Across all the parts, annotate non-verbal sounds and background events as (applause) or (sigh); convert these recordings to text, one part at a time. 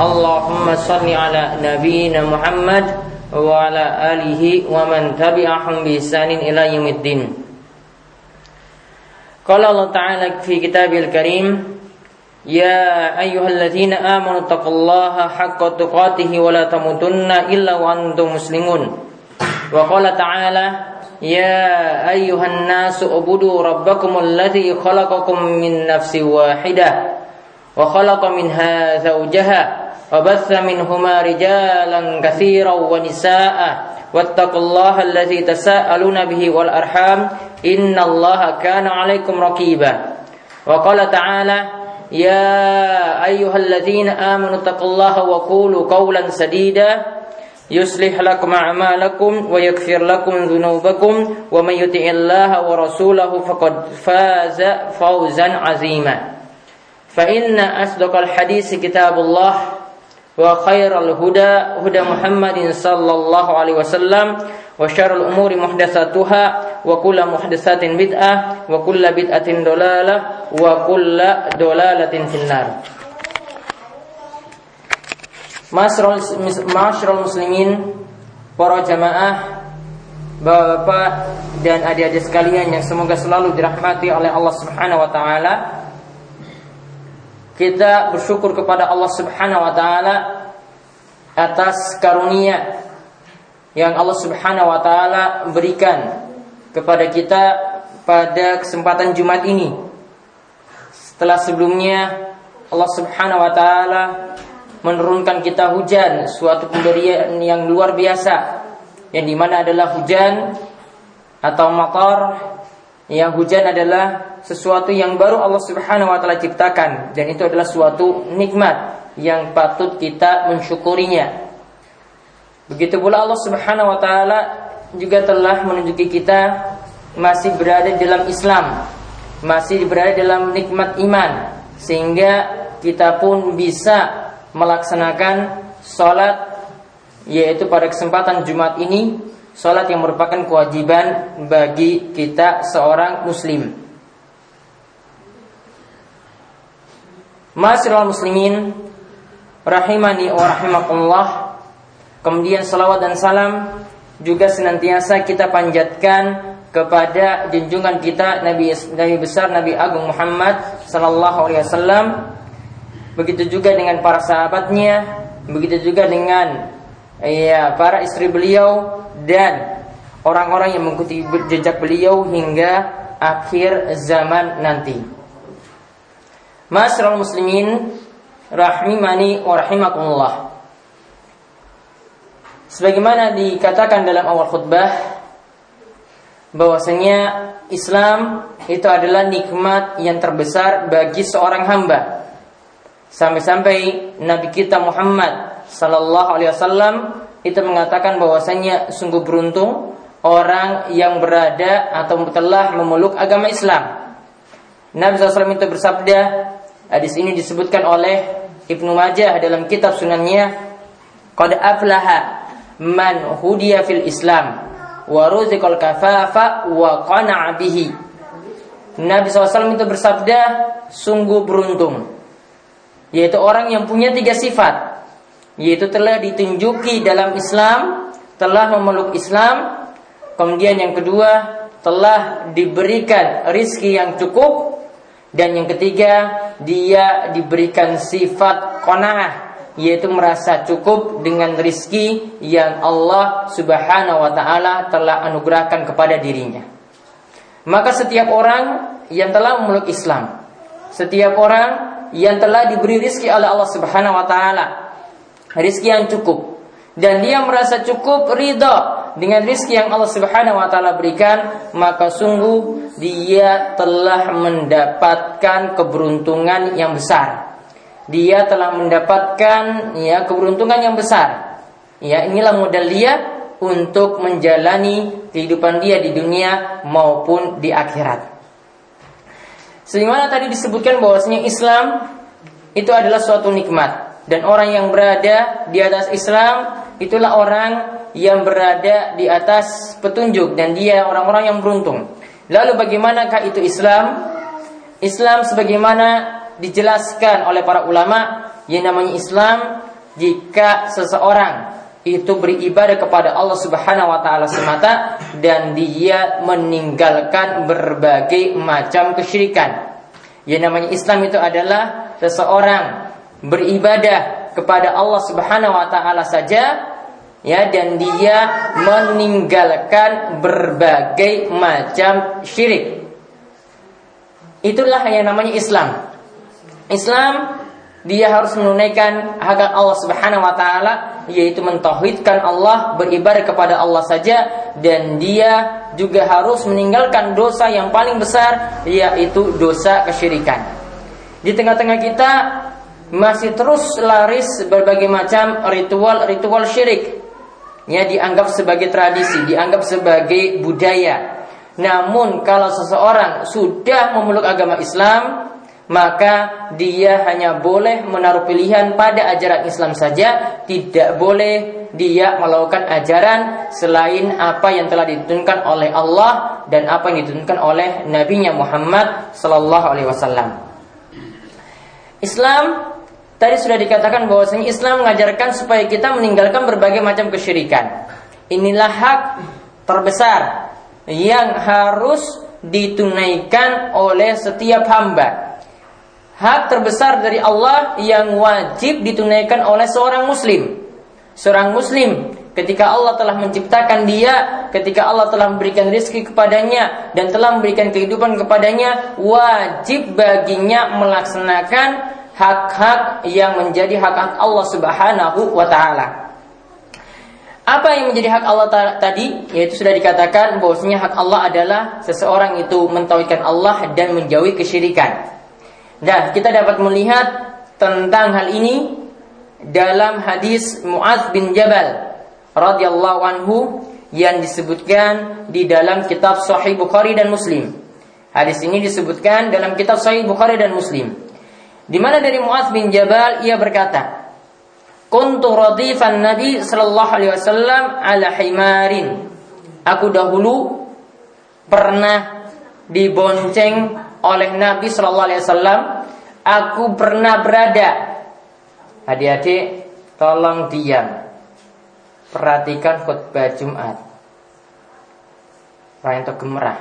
اللهم صل على نبينا محمد وعلى آله ومن تبعهم بإحسان إلى يوم الدين قال الله تعالى في كتابه الكريم يا أيها الذين آمنوا اتقوا الله حق تقاته ولا تموتن إلا وأنتم مسلمون وقال تعالى يا أيها الناس اعبدوا ربكم الذي خلقكم من نفس واحدة وخلق منها زوجها وبث منهما رجالا كثيرا ونساء. واتقوا الله الذي تساءلون به والأرحام. إن الله كان عليكم رقيبا. وقال تعالى يا أيها الذين آمنوا اتقوا الله وقولوا قولا سديدا. يصلح لكم أعمالكم ويغفر لكم ذنوبكم. ومن يطع الله ورسوله فقد فاز فوزا عظيما. فإن أصدق الحديث كتاب الله. وخير الهدى هدى محمد صلى الله عليه وسلم وشر الأمور محدثاتها وكل محدثات بدعة وكل بدعة ضلالة وكل ضلالة في النار Masyarul muslimin Para jamaah Bapak dan adik-adik sekalian Yang semoga selalu dirahmati oleh Allah subhanahu wa ta'ala Kita bersyukur kepada Allah subhanahu wa ta'ala Atas karunia Yang Allah subhanahu wa ta'ala berikan Kepada kita Pada kesempatan Jumat ini. Setelah sebelumnya Allah subhanahu wa ta'ala menurunkan kita hujan, suatu pemberian yang luar biasa, yang di mana adalah hujan atau motor, yang hujan adalah sesuatu yang baru Allah Subhanahu Wa Taala ciptakan, dan itu adalah suatu nikmat yang patut kita mensyukurinya. Begitu pula Allah Subhanahu Wa Taala juga telah menunjuki kita masih berada dalam Islam, masih berada dalam nikmat iman, sehingga kita pun bisa melaksanakan sholat yaitu pada kesempatan Jumat ini sholat yang merupakan kewajiban bagi kita seorang muslim. Masyaallah muslimin rahimani wa rahimakumullah. Kemudian salawat dan salam juga senantiasa kita panjatkan kepada junjungan kita Nabi Nabi besar Nabi Agung Muhammad sallallahu alaihi wasallam begitu juga dengan para sahabatnya, begitu juga dengan ya para istri beliau dan orang-orang yang mengikuti jejak beliau hingga akhir zaman nanti. Masyaallah muslimin rahimani wa rahimakumullah. Sebagaimana dikatakan dalam awal khutbah bahwasanya Islam itu adalah nikmat yang terbesar bagi seorang hamba Sampai-sampai Nabi kita Muhammad Sallallahu Alaihi Wasallam itu mengatakan bahwasanya sungguh beruntung orang yang berada atau telah memeluk agama Islam. Nabi SAW itu bersabda, hadis ini disebutkan oleh Ibnu Majah dalam kitab sunannya, Qad aflaha man hudiya fil Islam wa ruziqal kafafa wa qana'a bihi. Nabi SAW itu bersabda, sungguh beruntung yaitu orang yang punya tiga sifat yaitu telah ditunjuki dalam Islam telah memeluk Islam kemudian yang kedua telah diberikan rizki yang cukup dan yang ketiga dia diberikan sifat kona'ah yaitu merasa cukup dengan rizki yang Allah subhanahu wa ta'ala telah anugerahkan kepada dirinya maka setiap orang yang telah memeluk Islam setiap orang yang telah diberi rizki oleh Allah Subhanahu wa taala. Rizki yang cukup dan dia merasa cukup ridha dengan rizki yang Allah Subhanahu wa taala berikan, maka sungguh dia telah mendapatkan keberuntungan yang besar. Dia telah mendapatkan ya keberuntungan yang besar. Ya, inilah modal dia untuk menjalani kehidupan dia di dunia maupun di akhirat. Sehingga tadi disebutkan bahwasanya Islam itu adalah suatu nikmat dan orang yang berada di atas Islam itulah orang yang berada di atas petunjuk dan dia orang-orang yang beruntung. Lalu bagaimanakah itu Islam? Islam sebagaimana dijelaskan oleh para ulama yang namanya Islam jika seseorang itu beribadah kepada Allah Subhanahu wa taala semata dan dia meninggalkan berbagai macam kesyirikan. Yang namanya Islam itu adalah seseorang beribadah kepada Allah Subhanahu wa taala saja ya dan dia meninggalkan berbagai macam syirik. Itulah yang namanya Islam. Islam dia harus menunaikan hak Allah Subhanahu wa taala yaitu mentauhidkan Allah, beribadah kepada Allah saja dan dia juga harus meninggalkan dosa yang paling besar yaitu dosa kesyirikan. Di tengah-tengah kita masih terus laris berbagai macam ritual-ritual syirik ya dianggap sebagai tradisi, dianggap sebagai budaya. Namun kalau seseorang sudah memeluk agama Islam, maka dia hanya boleh menaruh pilihan pada ajaran Islam saja, tidak boleh dia melakukan ajaran selain apa yang telah ditunjukkan oleh Allah dan apa yang ditunjukkan oleh Nabi Muhammad Sallallahu Alaihi Wasallam. Islam Tadi sudah dikatakan bahwasanya Islam mengajarkan supaya kita meninggalkan berbagai macam kesyirikan. Inilah hak terbesar yang harus ditunaikan oleh setiap hamba. Hak terbesar dari Allah yang wajib ditunaikan oleh seorang muslim. Seorang muslim ketika Allah telah menciptakan dia, ketika Allah telah memberikan rezeki kepadanya dan telah memberikan kehidupan kepadanya, wajib baginya melaksanakan hak-hak yang menjadi hak Allah Subhanahu wa taala. Apa yang menjadi hak Allah tadi? Yaitu sudah dikatakan bahwasanya hak Allah adalah seseorang itu mentauhidkan Allah dan menjauhi kesyirikan. Nah, kita dapat melihat tentang hal ini dalam hadis Muaz bin Jabal radhiyallahu anhu yang disebutkan di dalam kitab Sahih Bukhari dan Muslim. Hadis ini disebutkan dalam kitab Sahih Bukhari dan Muslim. Di mana dari Muaz bin Jabal ia berkata, "Kuntu radifan Nabi sallallahu alaihi wasallam ala himarin." Aku dahulu pernah dibonceng oleh Nabi sallallahu alaihi wasallam. Aku pernah berada. Adik-adik, tolong diam. Perhatikan khutbah Jumat. Rayanto gemerah.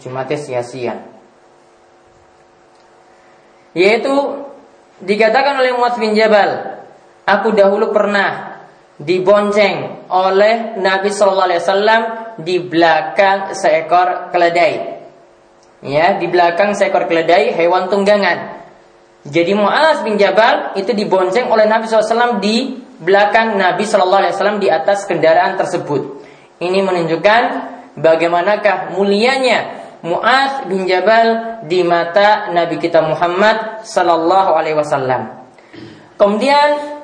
Jumatnya sia-sia. Yaitu dikatakan oleh Muaz bin Jabal, aku dahulu pernah dibonceng oleh Nabi Shallallahu Alaihi Wasallam di belakang seekor keledai. Ya, di belakang seekor keledai hewan tunggangan. Jadi Muaz bin Jabal itu dibonceng oleh Nabi SAW di belakang Nabi Shallallahu Alaihi Wasallam di atas kendaraan tersebut. Ini menunjukkan bagaimanakah mulianya Muaz bin Jabal di mata Nabi kita Muhammad sallallahu alaihi wasallam. Kemudian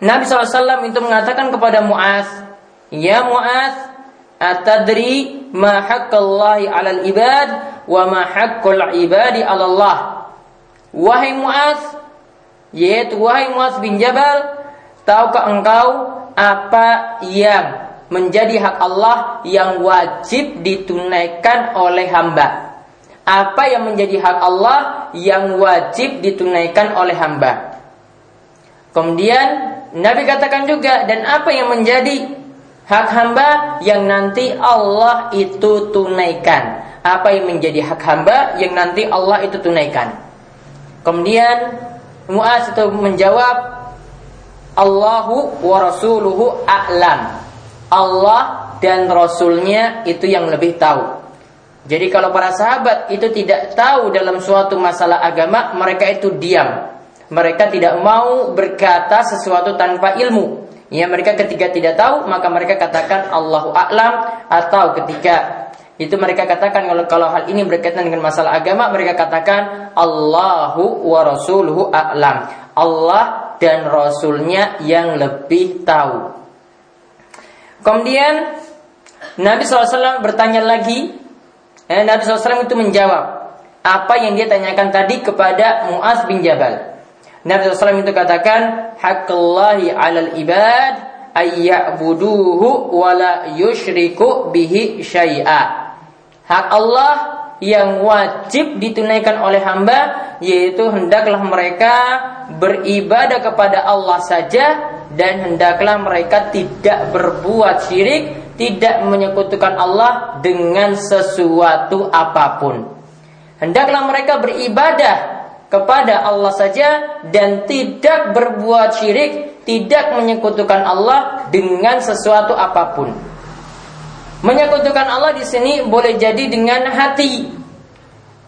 Nabi SAW itu mengatakan kepada Muaz, "Ya Muaz, atadri ma haqqallahi 'alal ibad wa ma haqqul ibadi 'ala Allah?" Wahai Muaz, yaitu wahai Muaz bin Jabal, tahukah engkau apa yang menjadi hak Allah yang wajib ditunaikan oleh hamba. Apa yang menjadi hak Allah yang wajib ditunaikan oleh hamba. Kemudian Nabi katakan juga dan apa yang menjadi hak hamba yang nanti Allah itu tunaikan. Apa yang menjadi hak hamba yang nanti Allah itu tunaikan. Kemudian Muaz itu menjawab Allahu wa rasuluhu a'lam. Allah dan Rasulnya itu yang lebih tahu. Jadi kalau para sahabat itu tidak tahu dalam suatu masalah agama, mereka itu diam. Mereka tidak mau berkata sesuatu tanpa ilmu. Ya mereka ketika tidak tahu maka mereka katakan Allahu a'lam atau ketika itu mereka katakan kalau kalau hal ini berkaitan dengan masalah agama mereka katakan Allahu wa rasuluhu a'lam. Allah dan Rasulnya yang lebih tahu. Kemudian Nabi SAW bertanya lagi, eh, Nabi SAW itu menjawab apa yang dia tanyakan tadi kepada Muaz bin Jabal. Nabi SAW itu katakan, Haqqullahi alal ibad ayya'buduhu wa la yushriku bihi syai'a. Hak Allah yang wajib ditunaikan oleh hamba yaitu hendaklah mereka beribadah kepada Allah saja dan hendaklah mereka tidak berbuat syirik, tidak menyekutukan Allah dengan sesuatu apa pun. Hendaklah mereka beribadah kepada Allah saja dan tidak berbuat syirik, tidak menyekutukan Allah dengan sesuatu apa pun. Menyekutukan Allah di sini boleh jadi dengan hati.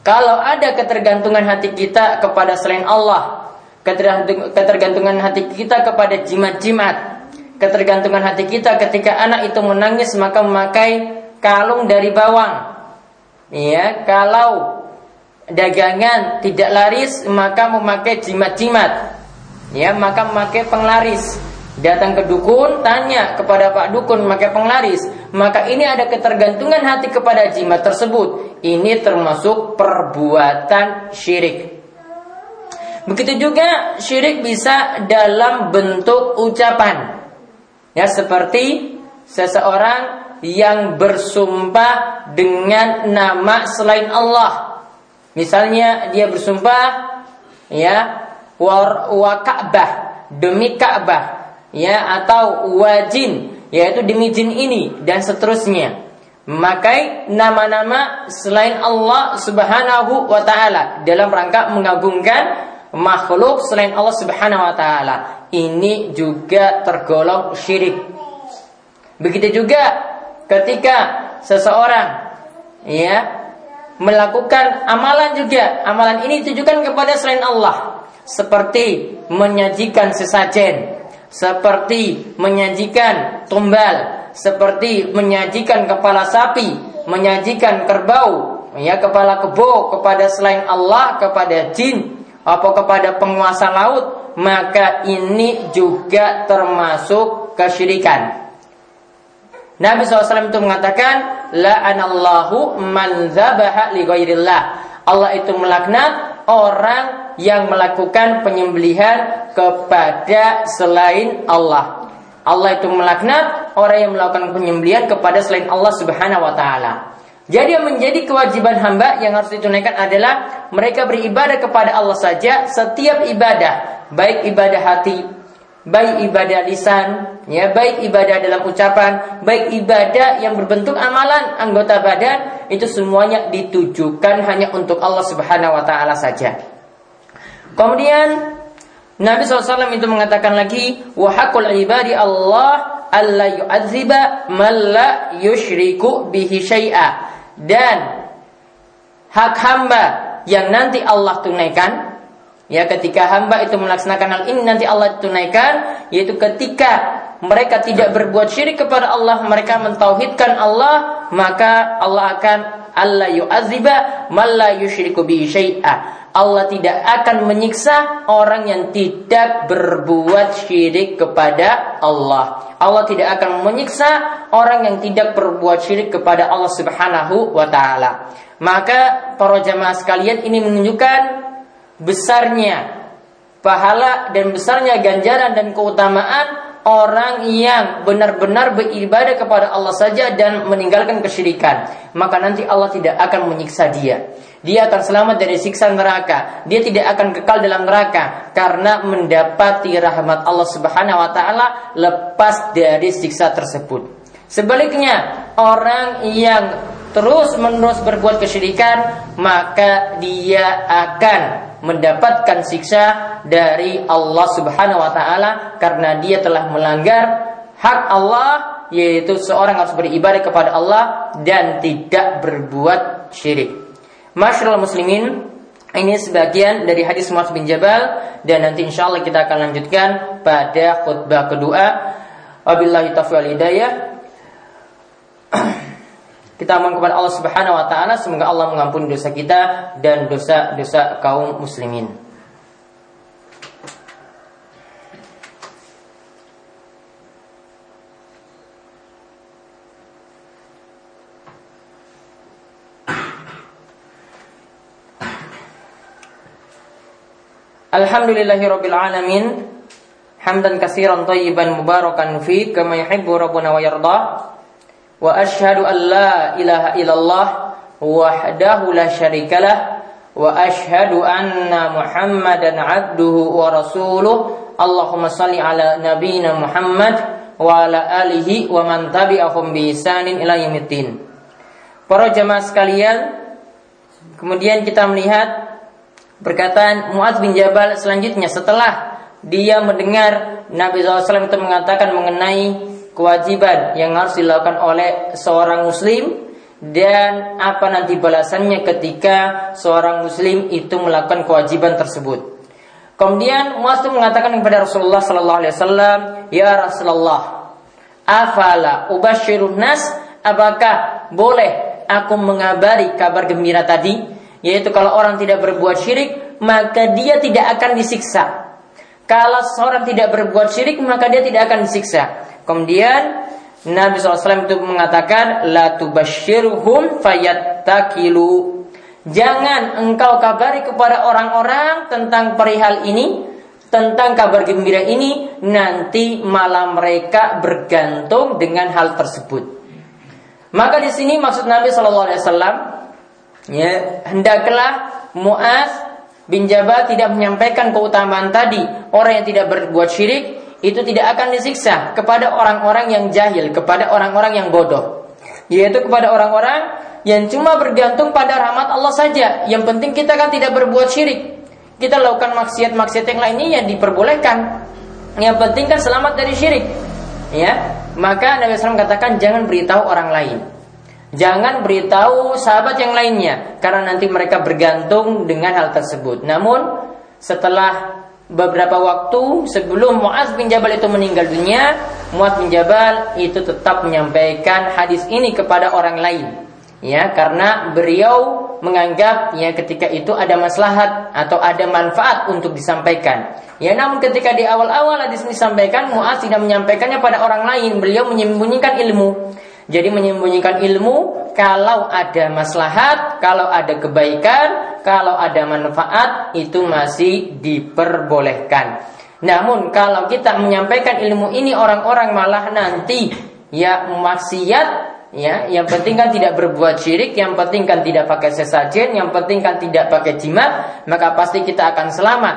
Kalau ada ketergantungan hati kita kepada selain Allah, ketergantungan hati kita kepada jimat-jimat, ketergantungan hati kita ketika anak itu menangis maka memakai kalung dari bawang. Ya, kalau dagangan tidak laris maka memakai jimat-jimat. Ya maka memakai penglaris. Datang ke dukun tanya kepada Pak dukun memakai penglaris. Maka ini ada ketergantungan hati kepada jimat tersebut. Ini termasuk perbuatan syirik begitu juga syirik bisa dalam bentuk ucapan ya seperti seseorang yang bersumpah dengan nama selain Allah Misalnya dia bersumpah ya war, wa Ka'bah demi Ka'bah ya atau wajin yaitu demi jin ini dan seterusnya. Memakai nama-nama selain Allah Subhanahu wa taala dalam rangka mengagungkan makhluk selain Allah Subhanahu wa taala. Ini juga tergolong syirik. Begitu juga ketika seseorang ya melakukan amalan juga. Amalan ini ditujukan kepada selain Allah. Seperti menyajikan sesajen, seperti menyajikan tumbal, seperti menyajikan kepala sapi, menyajikan kerbau, ya kepala kebo kepada selain Allah, kepada jin, atau kepada penguasa laut, maka ini juga termasuk kesyirikan. Nabi SAW itu mengatakan, La'anallahu man zabaha li. Allah itu melaknat orang yang melakukan penyembelihan kepada selain Allah. Allah itu melaknat orang yang melakukan penyembelihan kepada selain Allah Subhanahu wa taala. Jadi yang menjadi kewajiban hamba yang harus ditunaikan adalah mereka beribadah kepada Allah saja setiap ibadah, baik ibadah hati, baik ibadah lisan, ya baik ibadah dalam ucapan, baik ibadah yang berbentuk amalan anggota badan itu semuanya ditujukan hanya untuk Allah Subhanahu wa taala saja. Kemudian Nabi SAW itu mengatakan lagi wahakul ibadi Allah alla yu'adziba man la yushriku bihi syai'a dan hak hamba yang nanti Allah tunaikan Ya ketika hamba itu melaksanakan hal ini nanti Allah tunaikan yaitu ketika mereka tidak berbuat syirik kepada Allah, mereka mentauhidkan Allah, maka Allah akan Allah yu'aziba man la yusyriku bi syai'a. Allah tidak akan menyiksa orang yang tidak berbuat syirik kepada Allah. Allah tidak akan menyiksa orang yang tidak berbuat syirik kepada Allah Subhanahu wa taala. Maka para jamaah sekalian ini menunjukkan besarnya pahala dan besarnya ganjaran dan keutamaan orang yang benar-benar beribadah kepada Allah saja dan meninggalkan kesyirikan, maka nanti Allah tidak akan menyiksa dia. Dia akan selamat dari siksa neraka. Dia tidak akan kekal dalam neraka karena mendapati rahmat Allah Subhanahu wa taala lepas dari siksa tersebut. Sebaliknya, orang yang terus-menerus berbuat kesyirikan, maka dia akan mendapatkan siksa dari Allah Subhanahu wa taala karena dia telah melanggar hak Allah yaitu seorang harus beribadah kepada Allah dan tidak berbuat syirik. Masyaallah muslimin, ini sebagian dari hadis Muaz bin Jabal dan nanti insya Allah kita akan lanjutkan pada khutbah kedua. Wabillahi taufiq hidayah. (clears throat) kita mohon kepada Allah Subhanahu wa taala semoga Allah mengampuni dosa kita dan dosa-dosa kaum muslimin. Alhamdulillahirabbil alamin hamdan katsiran thayyiban mubarakan fi kama yuhibbu rabbuna wa yardha. Wa asyhadu an la ilaha illallah wahdahu la syarikalah wa asyhadu anna Muhammadan abduhu wa rasuluh. Allahumma salli ala nabiyyina Muhammad wa ala alihi wa man tabi'ahum bi ihsanin ila yaumiddin. Para jemaah sekalian, kemudian kita melihat Perkataan Muaz bin Jabal selanjutnya setelah dia mendengar Nabi SAW itu mengatakan mengenai kewajiban yang harus dilakukan oleh seorang muslim dan apa nanti balasannya ketika seorang muslim itu melakukan kewajiban tersebut. Kemudian Muaz itu mengatakan kepada Rasulullah sallallahu alaihi wasallam, "Ya Rasulullah, afala ubashirun nas? Apakah boleh aku mengabari kabar gembira tadi?" yaitu kalau orang tidak berbuat syirik maka dia tidak akan disiksa. Kalau seorang tidak berbuat syirik maka dia tidak akan disiksa. Kemudian Nabi SAW itu mengatakan la tubashirhum fayattakilu. Jangan engkau kabari kepada orang-orang tentang perihal ini, tentang kabar gembira ini, nanti malam mereka bergantung dengan hal tersebut. Maka di sini maksud Nabi Shallallahu Alaihi Ya, hendaklah Muaz bin Jabal tidak menyampaikan keutamaan tadi. Orang yang tidak berbuat syirik itu tidak akan disiksa kepada orang-orang yang jahil, kepada orang-orang yang bodoh. Yaitu kepada orang-orang yang cuma bergantung pada rahmat Allah saja. Yang penting kita kan tidak berbuat syirik. Kita lakukan maksiat-maksiat yang lainnya yang diperbolehkan. Yang penting kan selamat dari syirik. Ya, maka Nabi SAW katakan jangan beritahu orang lain. Jangan beritahu sahabat yang lainnya karena nanti mereka bergantung dengan hal tersebut. Namun setelah beberapa waktu sebelum Muaz bin Jabal itu meninggal dunia, Muaz bin Jabal itu tetap menyampaikan hadis ini kepada orang lain. Ya, karena beliau menganggap ya ketika itu ada maslahat atau ada manfaat untuk disampaikan. Ya, namun ketika di awal-awal hadis ini disampaikan, Muaz tidak menyampaikannya pada orang lain, beliau menyembunyikan ilmu. Jadi menyembunyikan ilmu kalau ada maslahat, kalau ada kebaikan, kalau ada manfaat itu masih diperbolehkan. Namun kalau kita menyampaikan ilmu ini orang-orang malah nanti ya maksiat ya yang penting kan tidak berbuat syirik yang penting kan tidak pakai sesajen yang penting kan tidak pakai jimat maka pasti kita akan selamat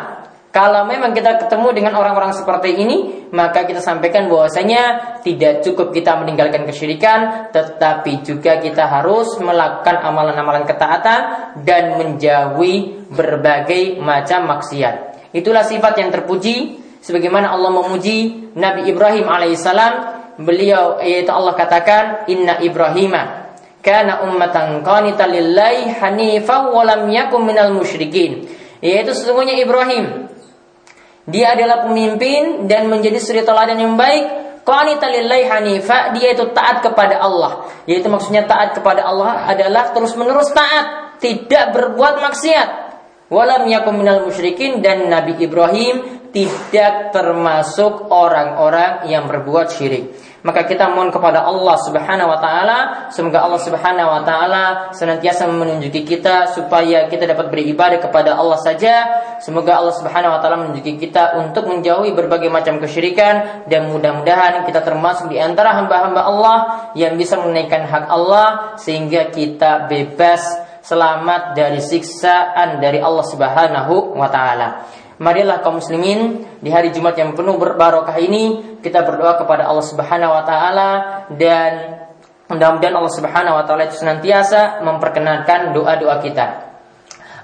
kalau memang kita ketemu dengan orang-orang seperti ini, maka kita sampaikan bahwasanya tidak cukup kita meninggalkan kesyirikan, tetapi juga kita harus melakukan amalan-amalan ketaatan dan menjauhi berbagai macam maksiat. Itulah sifat yang terpuji sebagaimana Allah memuji Nabi Ibrahim alaihissalam. Beliau yaitu Allah katakan, "Inna Ibrahima kana ummatan qanitan lillahi hanifan wa lam yakun minal musyrikin." Yaitu sesungguhnya Ibrahim dia adalah pemimpin dan menjadi suri teladan yang baik. Qanita lillahi hanifa, dia itu taat kepada Allah. Yaitu maksudnya taat kepada Allah adalah terus-menerus taat, tidak berbuat maksiat. Walam yakum minal musyrikin dan Nabi Ibrahim tidak termasuk orang-orang yang berbuat syirik maka kita mohon kepada Allah Subhanahu wa taala semoga Allah Subhanahu wa taala senantiasa menunjuki kita supaya kita dapat beribadah kepada Allah saja semoga Allah Subhanahu wa taala menunjuki kita untuk menjauhi berbagai macam kesyirikan dan mudah-mudahan kita termasuk di antara hamba-hamba Allah yang bisa menaikkan hak Allah sehingga kita bebas selamat dari siksaan dari Allah Subhanahu wa taala. Marilah kaum muslimin di hari Jumat yang penuh berbarokah ini kita berdoa kepada Allah Subhanahu wa taala dan mudah-mudahan Allah Subhanahu wa taala itu senantiasa memperkenankan doa-doa kita.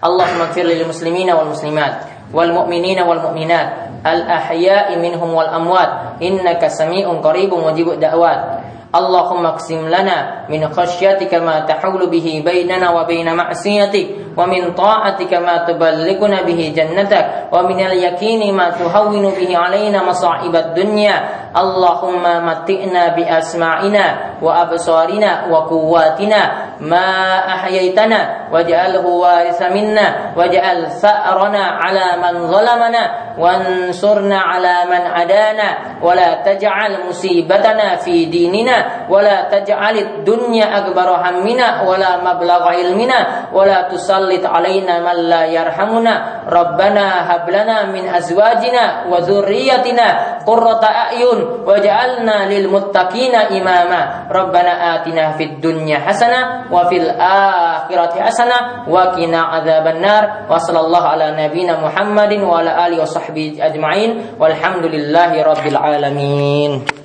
Allahumma fir lil muslimina wal muslimat wal mu'minina wal mu'minat al ahya'i minhum wal amwat innaka sami'un qaribun mujibud da'wat اللهم اقسم لنا من خشيتك ما تحول به بيننا وبين معصيتك wa min ta'atika ma tuballighuna bihi jannatak. Wa min al-yaqini ma tuhawwinu bihi alaina masa'ibad dunya. Allahumma matti'na bi asma'ina wa absarina wa quwwatina ma ahyaitana waj'alhu warisa minna waj'al sa'rana ala man zalamana wansurna ala man adana wa la taj'al musibatana fi dinina wa la taj'al ad-dunya akbar hammina wa la mablagha ilmina wa la tusal tusallit alaina man la yarhamuna. Rabbana hab lana min azwajina wa dhurriyyatina qurrata a'yun waj'alna lil muttaqina imama. Rabbana atina fid dunya hasanah wa fil akhirati hasanah wa qina adzabannar. Wa sallallahu ala nabiyyina Muhammadin wa ala alihi wa sahbihi ajma'in. Walhamdulillahi rabbil alamin